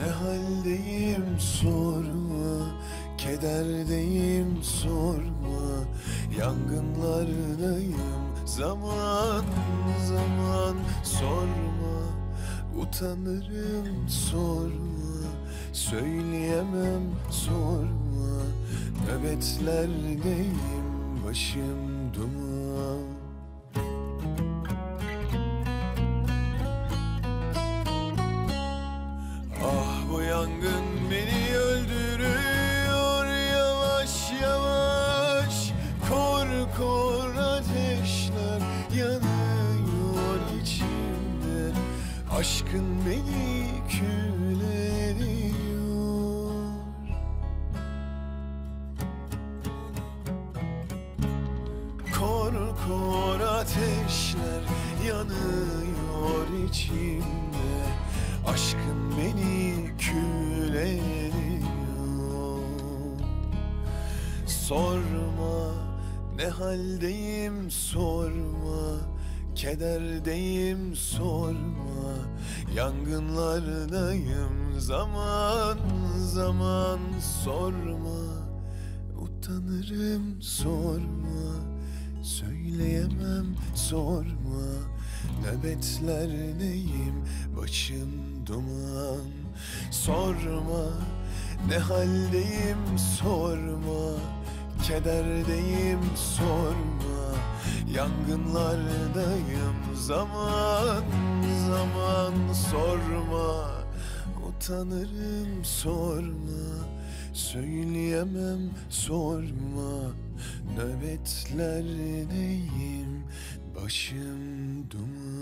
ne haldeyim sorma Kederdeyim sorma. Yangınlardayım zaman zaman sorma. Utanırım sorma Söyleyemem sorma. Nöbetlerdeyim başım Aşkın beni kül ediyor Kor kor ateşler yanıyor içimde. Aşkın beni kül ediyor Sorma ne haldeyim sorma Kederdeyim sorma. Yangınlardayım zaman zaman sorma. Utanırım sorma. Söyleyemem sorma. Nöbetlerdeyim başım duman. Sorma. Ne haldeyim? Sorma. Kederdeyim? Sorma Yangınlardayım zaman zaman sorma. Utanırım sorma. Söyleyemem sorma. Nöbetlerdeyim Başım duman